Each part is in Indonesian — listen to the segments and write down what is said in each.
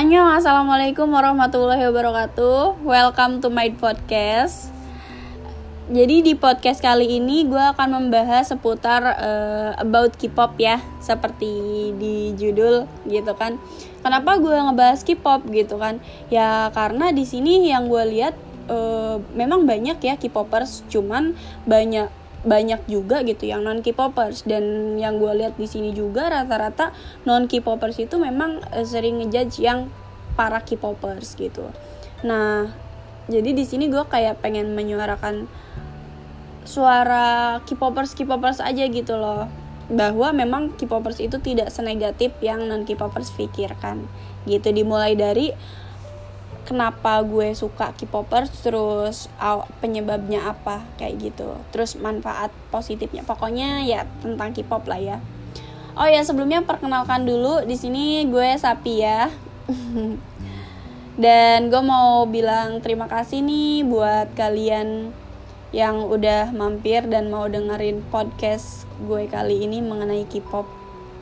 Annyeong, Assalamualaikum warahmatullahi wabarakatuh. Welcome to my podcast. Jadi di podcast kali ini gue akan membahas seputar uh, about K-pop ya Seperti di judul gitu kan. Kenapa gue ngebahas K-pop gitu kan? Ya karena di sini yang gue lihat uh, memang banyak ya K-popers Cuman banyak banyak juga gitu yang non K-popers. Dan yang gue lihat di sini juga rata-rata non K-popers itu memang uh, sering ngejudge yang para K-popers gitu. Nah, jadi di sini gue kayak pengen menyuarakan suara K-popers K-popers aja gitu loh. Bahwa memang K-popers itu tidak senegatif yang non K-popers pikirkan gitu. Dimulai dari kenapa gue suka K-popers terus penyebabnya apa kayak gitu. Terus manfaat positifnya. Pokoknya ya tentang K-pop lah ya. Oh ya sebelumnya perkenalkan dulu di sini gue Sapi ya dan gue mau bilang terima kasih nih buat kalian yang udah mampir dan mau dengerin podcast gue kali ini mengenai K-pop.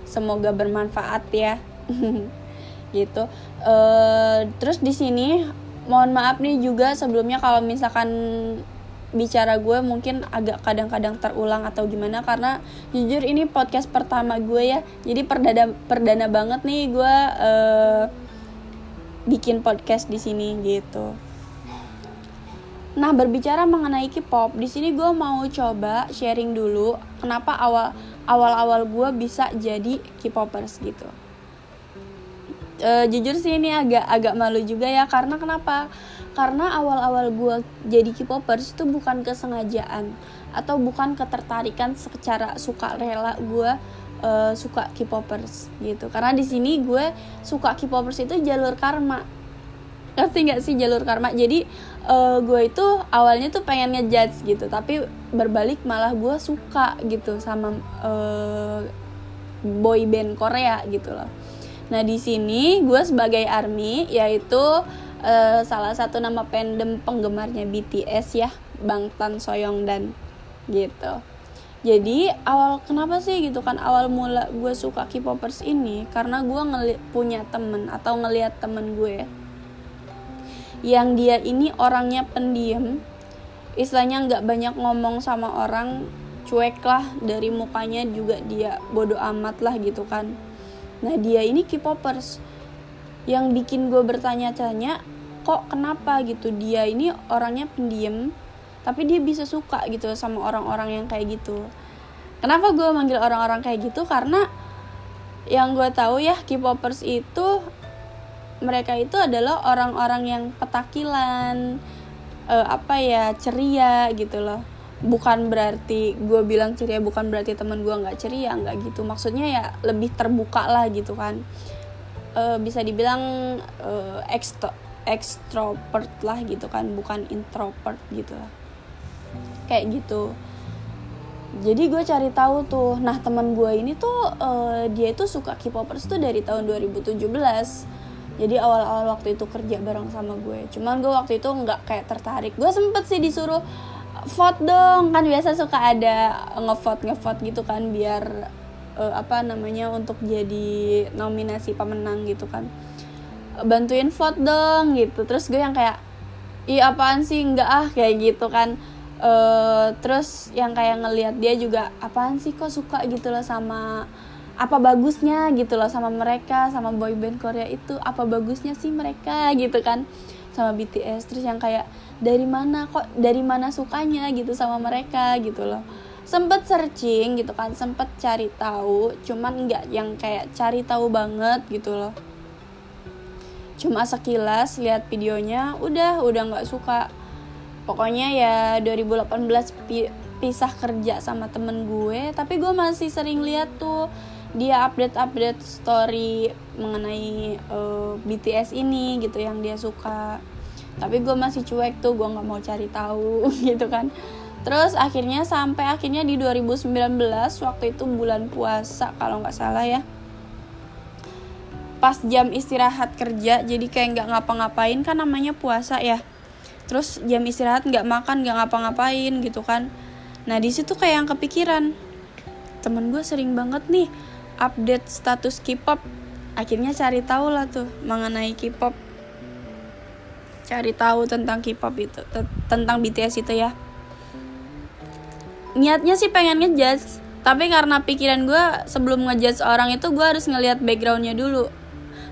Semoga bermanfaat ya gitu. Uh, terus di sini mohon maaf nih juga sebelumnya kalau misalkan bicara gue mungkin agak kadang-kadang terulang atau gimana karena jujur ini podcast pertama gue ya. Jadi perdana perdana banget nih gue uh, bikin podcast di sini gitu. Nah berbicara mengenai K-pop di sini gue mau coba sharing dulu kenapa awal awal awal gue bisa jadi K-popers gitu uh, jujur sih ini agak agak malu juga ya karena kenapa? Karena awal-awal gue jadi K-popers itu bukan kesengajaan atau bukan ketertarikan secara suka rela gue uh, suka K-popers gitu. Karena di sini gue suka K-popers itu jalur karma. Ngerti nggak sih jalur karma? Jadi uh, gue itu awalnya tuh pengen ngejudge gitu tapi berbalik malah gue suka gitu sama uh, boy band Korea gitu loh Nah di sini gue sebagai army yaitu uh, salah satu nama pendem penggemarnya BTS ya Bangtan Soyongdan gitu. Jadi awal kenapa sih gitu kan awal mula gue suka K-popers ini karena gue ngeli punya temen atau ngelihat temen gue yang dia ini orangnya pendiam istilahnya nggak banyak ngomong sama orang cuek lah dari mukanya juga dia bodoh amat lah gitu kan Nah dia ini K-popers. Yang bikin gue bertanya-tanya kok kenapa? gitu. Dia ini orangnya pendiam tapi dia bisa suka gitu sama orang-orang yang kayak gitu. Kenapa gue manggil orang-orang kayak gitu? Karena yang gue tahu ya K-popers itu mereka itu adalah orang-orang yang petakilan uh, apa ya ceria gitu loh bukan berarti gue bilang ceria bukan berarti teman gue nggak ceria nggak gitu. Maksudnya ya lebih terbuka lah gitu kan. E, bisa dibilang e, extro extrovert lah gitu kan bukan introvert gitu lah. Kayak gitu. Jadi gue cari tahu tuh nah teman gue ini tuh e, dia itu suka K-popers tuh dari tahun 2017 jadi awal-awal waktu itu kerja bareng sama gue. Cuman gue waktu itu nggak kayak tertarik. Gue sempet sih disuruh vote dong. Kan biasa suka ada ngevote ngevote gitu kan biar uh, apa namanya untuk jadi nominasi pemenang gitu kan. Bantuin vote dong gitu. Terus gue yang kayak iya apaan sih? Enggak ah kayak gitu kan. Uh, terus yang kayak ngelihat dia juga apaan sih kok suka gitu loh sama apa bagusnya gitu loh sama mereka sama boyband Korea itu apa bagusnya sih mereka? gitu kan sama BTS terus yang kayak dari mana kok dari mana sukanya gitu sama mereka gitu loh. Sempet searching gitu kan sempet cari tahu cuman nggak yang kayak cari tahu banget gitu loh. Cuma sekilas lihat videonya udah udah nggak suka. Pokoknya ya 2018 pi pisah kerja sama temen gue tapi gue masih sering lihat tuh dia update-update story mengenai uh, eh, BTS ini gitu yang dia suka tapi gue masih cuek tuh gue nggak mau cari tahu gitu kan. Terus akhirnya sampai akhirnya di 2019 waktu itu bulan puasa kalau nggak salah ya. Pas jam istirahat kerja jadi kayak nggak ngapa-ngapain kan namanya puasa ya. Terus jam istirahat nggak makan nggak ngapa-ngapain gitu kan. Nah di situ kayak yang kepikiran temen gue sering banget nih update status K-pop. Akhirnya cari tahu lah tuh mengenai K-pop cari tahu tentang K-pop itu tentang BTS itu ya. Niatnya sih pengen ngejudge tapi karena pikiran gue sebelum ngejudge orang itu gue harus ngelihat backgroundnya dulu.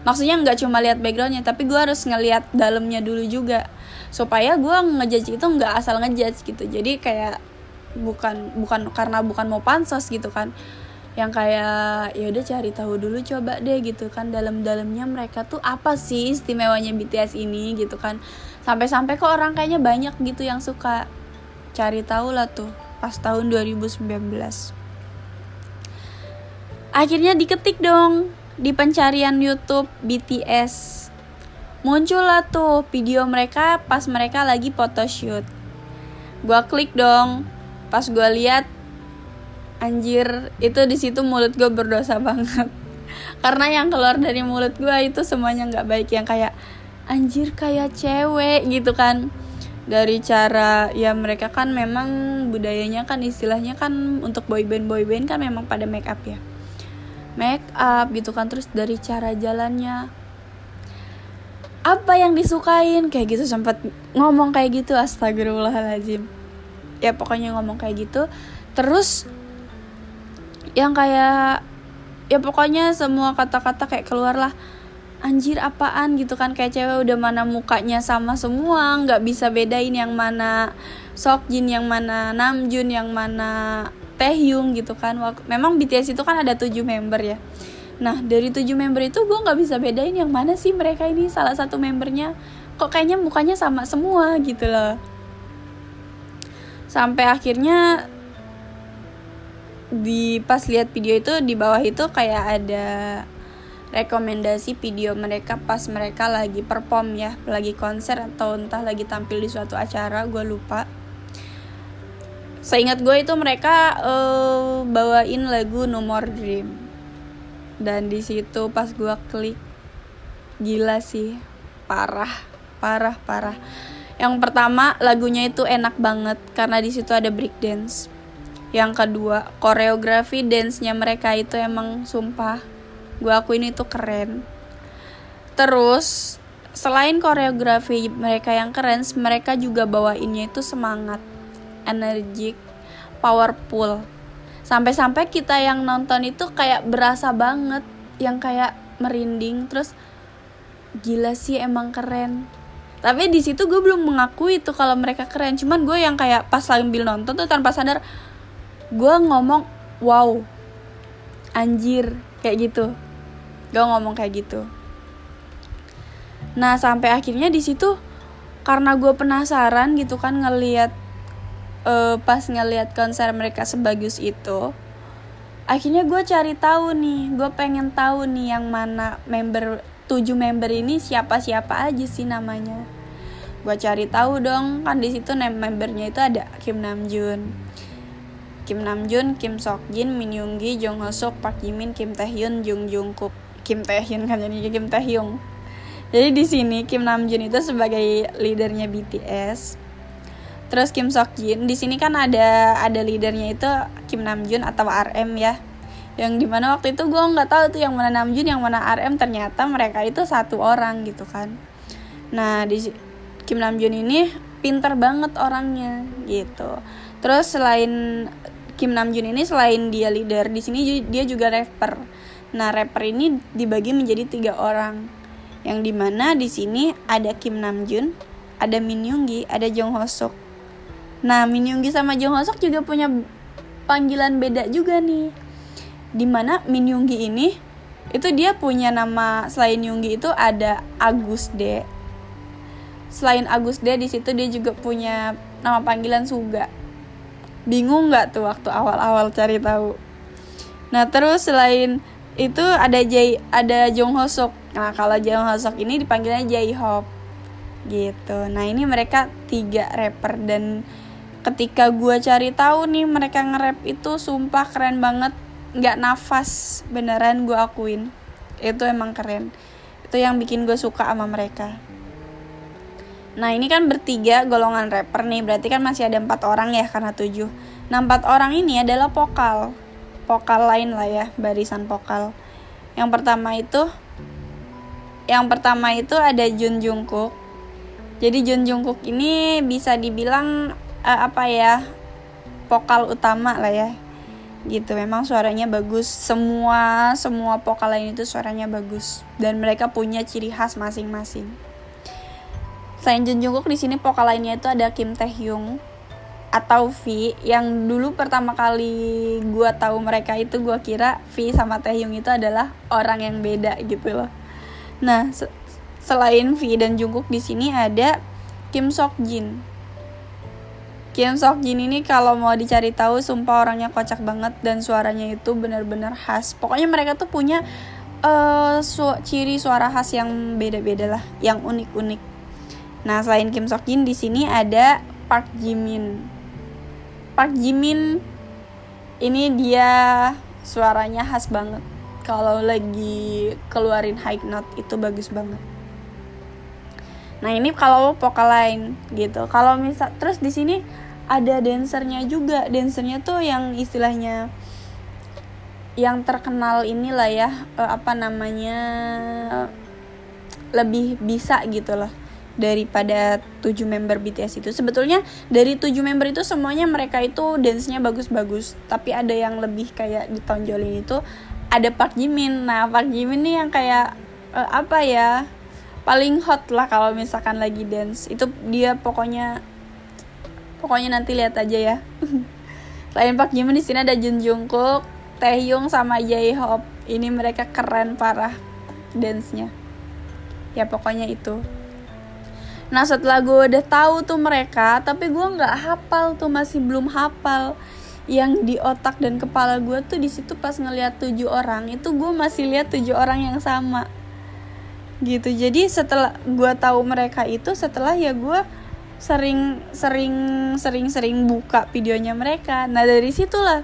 Maksudnya nggak cuma lihat backgroundnya tapi gue harus ngelihat dalamnya dulu juga. Supaya gue ngejudge itu nggak asal ngejudge gitu. Jadi kayak bukan bukan karena bukan mau pansos gitu kan yang kayak ya udah cari tahu dulu coba deh gitu kan. Dalam-dalamnya mereka tuh apa sih istimewanya BTS ini gitu kan. Sampai-sampai kok orang kayaknya banyak gitu yang suka cari tahu lah tuh pas tahun 2019 akhirnya diketik dong di pencarian YouTube BTS muncul lah tuh video mereka pas mereka lagi photoshoot. Gua klik dong pas gua lihat anjir itu di situ mulut gue berdosa banget. Karena yang keluar dari mulut gue itu semuanya nggak baik yang kayak anjir kayak cewek gitu kan. Dari cara ya mereka kan memang budayanya kan istilahnya kan untuk boyband boyband kan memang pada make up ya. Make up gitu kan terus dari cara jalannya apa yang disukain? Kayak gitu sempat ngomong kayak gitu astagfirullahaladzim. Ya pokoknya ngomong kayak gitu. Terus yang kayak ya pokoknya semua kata-kata kayak keluar lah anjir apaan? gitu kan. Kayak cewek udah mana mukanya sama semua nggak bisa bedain yang mana Sokjin yang mana Namjoon yang mana Taehyung gitu kan. Memang BTS itu kan ada tujuh member ya. Nah dari tujuh member itu gue nggak bisa bedain yang mana sih mereka ini salah satu membernya. Kok kayaknya mukanya sama semua gitu loh. Sampai akhirnya di pas lihat video itu di bawah itu kayak ada rekomendasi video mereka pas mereka lagi perform ya lagi konser atau entah lagi tampil di suatu acara gue lupa. Seingat gue itu mereka uh, bawain lagu No More Dream. Dan di situ pas gue klik gila sih parah parah parah. Yang pertama lagunya itu enak banget karena di situ ada break dance yang kedua koreografi dance-nya mereka itu emang sumpah gue akuin itu keren. Terus selain koreografi mereka yang keren mereka juga bawainnya itu semangat energik powerful. Sampai-sampai kita yang nonton itu kayak berasa banget yang kayak merinding terus gila sih emang keren. Tapi di situ gue belum mengakui itu kalau mereka keren. Cuman gue yang kayak pas sambil nonton tuh tanpa sadar gue ngomong wow anjir kayak gitu. Gue ngomong kayak gitu. Nah sampai akhirnya di situ karena gue penasaran gitu kan ngelihat uh, pas ngelihat konser mereka sebagus itu akhirnya gue cari tahu nih gue pengen tahu nih yang mana member tujuh member ini siapa siapa aja sih namanya. Gue cari tahu dong kan di situ membernya itu ada Kim Namjoon Kim Namjoon, Kim Sok Jin, Min Young Gi, Jung Ho Suk, Park Ji Min, Kim Taehyun, Jung Jungkook, Kim Taehyun kan jadi Kim Taehyung. Jadi di sini Kim Namjoon itu sebagai leadernya BTS. Terus Kim Sok Jin di sini kan ada ada leadernya itu Kim Namjoon atau RM ya. Yang di mana waktu itu gue nggak tahu tuh yang mana Namjoon yang mana RM ternyata mereka itu satu orang gitu kan. Nah di Kim Namjoon ini pinter banget orangnya gitu. Terus selain Kim Namjoon ini selain dia leader di sini dia juga rapper. Nah rapper ini dibagi menjadi tiga orang, yang di mana di sini ada Kim Namjoon, ada Min Yoongi, ada Jung Ho Suk. Nah Min Yoongi sama Jung Ho Suk juga punya panggilan beda juga nih. Di mana Min Yoongi ini itu dia punya nama selain Yoongi itu ada Agus D. Selain Agus D di situ dia juga punya nama panggilan Suga bingung nggak tuh waktu awal-awal cari tahu? Nah terus selain itu ada Jay ada Jong Hosok nah kalau Jong Hosok ini dipanggilnya Jay Hop. Gitu. Nah ini mereka tiga rapper. Dan ketika gue cari tahu nih mereka nge-rap itu sumpah keren banget. Nggak nafas beneran gue akuin. Itu emang keren. Itu yang bikin gue suka sama mereka Nah ini kan bertiga golongan rapper nih. Berarti kan masih ada empat orang ya karena tujuh. Nah empat orang ini adalah vokal. Vokal lain lah ya Barisan vokal. Yang pertama itu yang pertama itu ada Jun Jungkook. Jadi Jun Jungkook ini bisa dibilang uh, apa ya vokal utama lah ya. Gitu memang suaranya bagus. Semua semua vokal lain itu suaranya bagus. Dan mereka punya ciri khas masing-masing selain Jun Jungkook di sini vokal lainnya itu ada Kim Tae Hyung atau V. Yang dulu pertama kali gue tahu mereka itu gue kira V sama Taehyung itu adalah orang yang beda gitu loh. Nah se selain V dan Jungkook di sini ada Kim Sok Jin. Kim Sok Jin ini kalau mau dicari tahu sumpah orangnya kocak banget dan suaranya itu benar-benar khas. Pokoknya mereka tuh punya uh, su ciri suara khas yang beda-beda lah yang unik-unik nah selain Kim Sok Jin di sini ada Park Jimin Park Jimin ini dia suaranya khas banget. Kalau lagi keluarin high note itu bagus banget. Nah ini kalau vokal lain gitu. Kalau misal terus di sini ada dancernya juga. Dancernya tuh yang istilahnya yang terkenal inilah ya eh, apa namanya lebih bisa gitu loh daripada tujuh member BTS itu. Sebetulnya dari tujuh member itu semuanya mereka itu dance-nya bagus-bagus. Tapi ada yang lebih kayak ditonjolin itu ada Park Jimin. Nah Park Jimin nih yang kayak uh, apa ya paling hot lah kalau misalkan lagi dance. Itu dia pokoknya pokoknya nanti lihat aja ya. Selain Park Jimin di sini ada Jun Jungkook Taehyung sama J-Hope. Ini mereka keren parah dance-nya. Ya pokoknya itu Nah setelah gue udah tahu tuh mereka, tapi gue nggak hafal tuh masih belum hafal. Yang di otak dan kepala gue tuh di situ pas ngeliat tujuh orang itu gue masih lihat tujuh orang yang sama. Gitu. Jadi setelah gue tahu mereka itu setelah ya gue sering sering sering sering buka videonya mereka. Nah dari situlah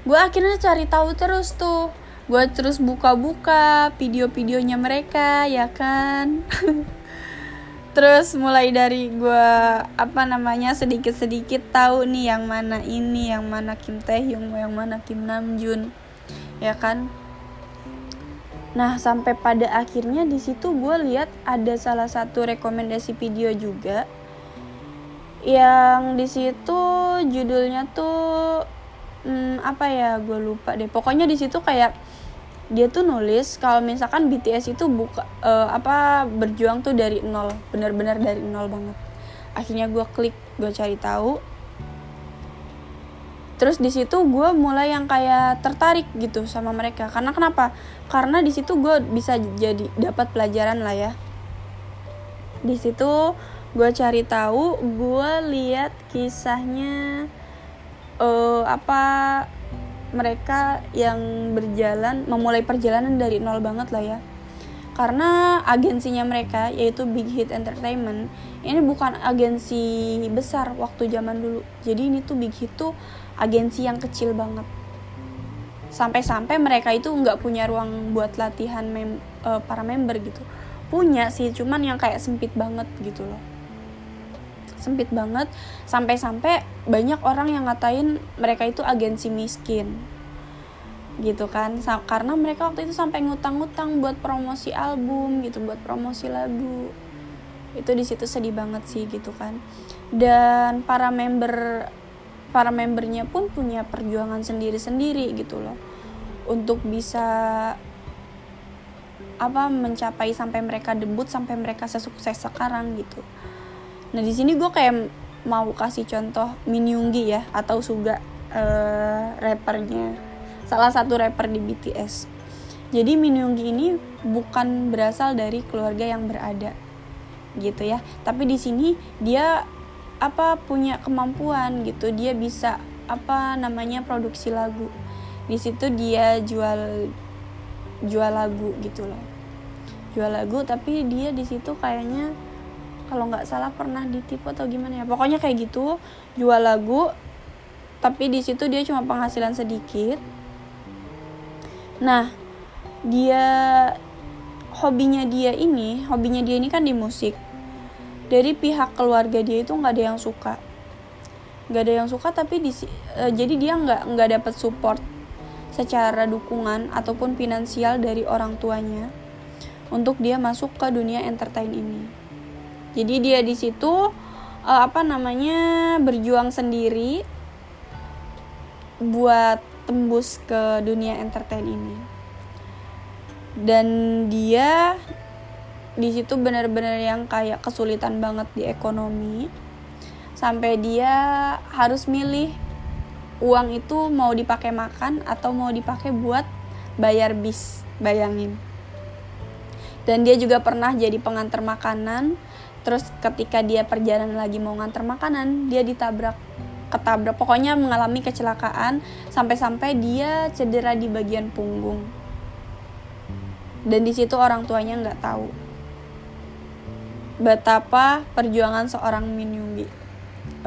gue akhirnya cari tahu terus tuh. Gue terus buka-buka video-videonya mereka ya kan terus mulai dari gue apa namanya sedikit sedikit tahu nih yang mana ini yang mana Kim Taehyung yang mana Kim Namjoon ya kan? Nah sampai pada akhirnya di situ gue lihat ada salah satu rekomendasi video juga yang di situ judulnya tuh hmm, apa ya gue lupa deh. Pokoknya di situ kayak dia tuh nulis kalau misalkan BTS itu buka uh, apa berjuang tuh dari nol benar-benar dari nol banget. Akhirnya gue klik gue cari tahu. Terus di situ gue mulai yang kayak tertarik gitu sama mereka. Karena kenapa? Karena di situ gue bisa jadi dapat pelajaran lah ya. Di situ gue cari tahu gue lihat kisahnya uh, apa mereka yang berjalan memulai perjalanan dari nol banget lah ya. Karena agensinya mereka yaitu Big Hit Entertainment ini bukan agensi besar waktu zaman dulu. Jadi ini tuh Big Hit tuh agensi yang kecil banget. Sampai-sampai mereka itu nggak punya ruang buat latihan mem uh, para member gitu. Punya sih cuman yang kayak sempit banget gitu loh sempit banget. Sampai-sampai banyak orang yang ngatain mereka itu agensi miskin. Gitu kan. Karena mereka waktu itu sampai ngutang-ngutang buat promosi album gitu buat promosi lagu. Itu di situ sedih banget sih gitu kan. Dan para member para membernya pun punya perjuangan sendiri-sendiri gitu loh. Untuk bisa apa mencapai sampai mereka debut sampai mereka sesukses sekarang gitu nah di sini gue kayak mau kasih contoh Min Yoongi ya atau Suga uh, rappernya. Salah satu rapper di BTS jadi Min Yoongi ini bukan berasal dari keluarga yang berada gitu ya. Tapi di sini dia apa punya kemampuan gitu. Dia bisa apa namanya produksi lagu. Di situ dia jual jual lagu gitu loh. Jual lagu tapi dia di situ kayaknya kalau nggak salah pernah ditipu atau gimana ya. Pokoknya kayak gitu jual lagu tapi di situ dia cuma penghasilan sedikit. Nah dia hobinya dia ini hobinya dia ini kan di musik. Dari pihak keluarga dia itu nggak ada yang suka. Nggak ada yang suka tapi di uh, jadi dia nggak nggak dapat support secara dukungan ataupun finansial dari orang tuanya untuk dia masuk ke dunia entertain ini jadi dia di situ uh, apa namanya berjuang sendiri buat tembus ke dunia entertain ini. Dan dia di situ benar-benar yang kayak kesulitan banget di ekonomi. Sampai dia harus milih uang itu mau dipakai makan atau mau dipakai buat bayar bis bayangin. Dan dia juga pernah jadi pengantar makanan terus ketika dia perjalanan lagi mau ngantar makanan dia ditabrak. Ketabrak. Pokoknya mengalami kecelakaan sampai-sampai dia cedera di bagian punggung. Dan di situ orang tuanya nggak tahu betapa perjuangan seorang Min Yoongi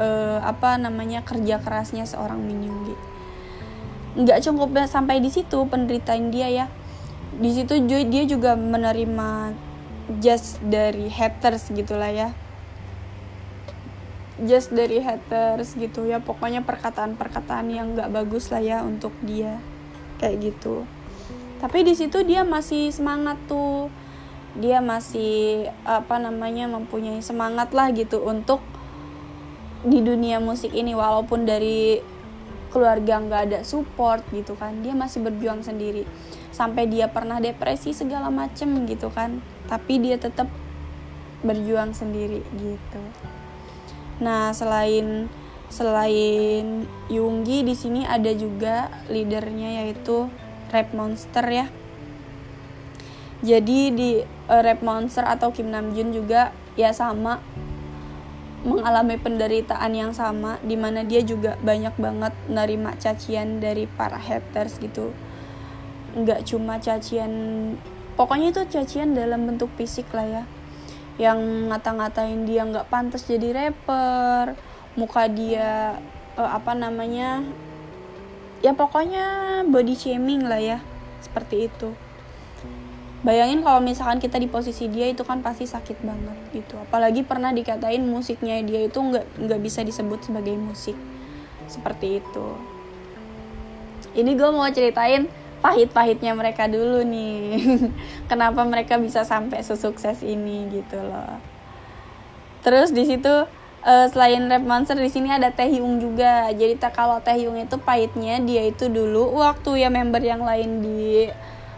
uh, apa namanya kerja kerasnya seorang Min Yoongi nggak cukup sampai di situ penderitaan dia ya. Di situ dia juga menerima just dari haters gitulah ya. Just dari haters gitu ya. Pokoknya perkataan-perkataan yang nggak bagus lah ya untuk dia. Kayak gitu. Tapi di situ dia masih semangat tuh. Dia masih apa namanya mempunyai semangat lah gitu untuk di dunia musik ini. Walaupun dari keluarga nggak ada support gitu kan. Dia masih berjuang sendiri. Sampai dia pernah depresi segala macem gitu kan. Tapi dia tetap berjuang sendiri gitu. Nah selain selain Yunggi di sini ada juga leadernya yaitu Rap Monster ya. Jadi di uh, Rap Monster atau Kim Namjoon juga ya sama mengalami penderitaan yang sama di mana dia juga banyak banget nerima cacian dari para haters gitu. Nggak cuma cacian pokoknya itu cacian dalam bentuk fisik lah ya. Yang ngata-ngatain dia nggak pantas jadi rapper muka dia uh, apa namanya ya pokoknya body shaming lah ya seperti itu bayangin kalau misalkan kita di posisi dia itu kan pasti sakit banget gitu. Apalagi pernah dikatain musiknya dia itu nggak nggak bisa disebut sebagai musik. Seperti itu. Ini gue mau ceritain pahit-pahitnya mereka dulu nih. Kenapa mereka bisa sampai sesukses ini gitu loh. Terus di situ uh, selain rap monster di sini ada Taehyung juga. Jadi tak kalau Taehyung itu pahitnya dia itu dulu waktu ya member yang lain di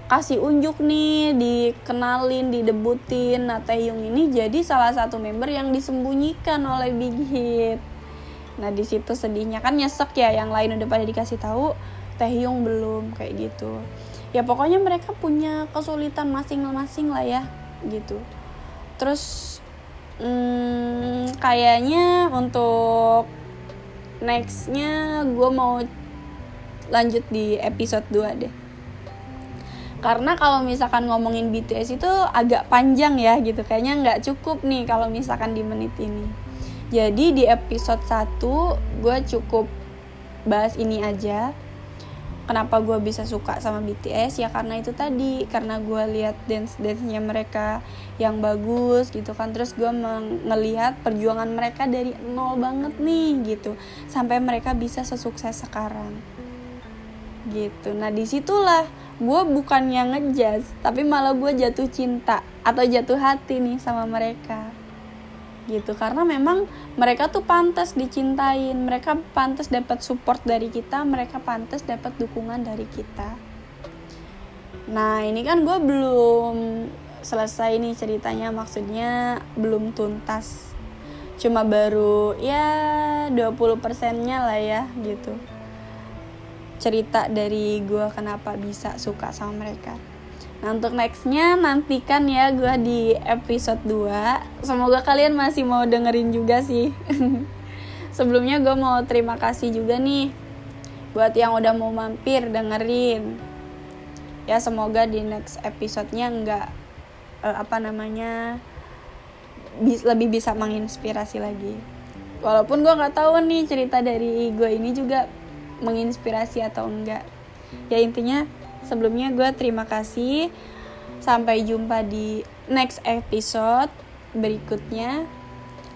kasih unjuk nih dikenalin didebutin. Nah Taehyung ini jadi salah satu member yang disembunyikan oleh Big Hit. Nah di situ sedihnya. Kan nyesek ya yang lain udah pada dikasih tahu Taehyung belum kayak gitu. Ya pokoknya mereka punya kesulitan masing-masing lah ya gitu. Terus hmm, kayaknya untuk nextnya gue mau lanjut di episode 2 deh karena kalau misalkan ngomongin BTS itu agak panjang ya gitu. Kayaknya nggak cukup nih kalau misalkan di menit ini. Jadi di episode 1 gue cukup bahas ini aja. Kenapa gue bisa suka sama BTS ya karena itu tadi. Karena gue lihat dance dance nya mereka yang bagus gitu kan. Terus gue ngelihat perjuangan mereka dari nol banget nih gitu. Sampai mereka bisa sesukses sekarang gitu. Nah di situlah gue bukannya ngejazz tapi malah gue jatuh cinta atau jatuh hati nih sama mereka. Gitu karena memang mereka tuh pantas dicintain mereka pantas dapat support dari kita mereka pantas dapat dukungan dari kita. Nah ini kan gue belum selesai nih ceritanya maksudnya belum tuntas. Cuma baru ya 20 persennya lah ya gitu cerita dari gue kenapa bisa suka sama mereka. Nah untuk nextnya nantikan ya gue di episode 2 Semoga kalian masih mau dengerin juga sih. Sebelumnya gue mau terima kasih juga nih Buat yang udah mau mampir dengerin. Ya semoga di next episodenya nggak uh, Apa namanya bis, Lebih bisa menginspirasi lagi. Walaupun gue nggak tahu nih cerita dari gue ini juga menginspirasi atau enggak Ya intinya Sebelumnya gue terima kasih. Sampai jumpa di next episode berikutnya.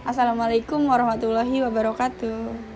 Assalamualaikum warahmatullahi wabarakatuh.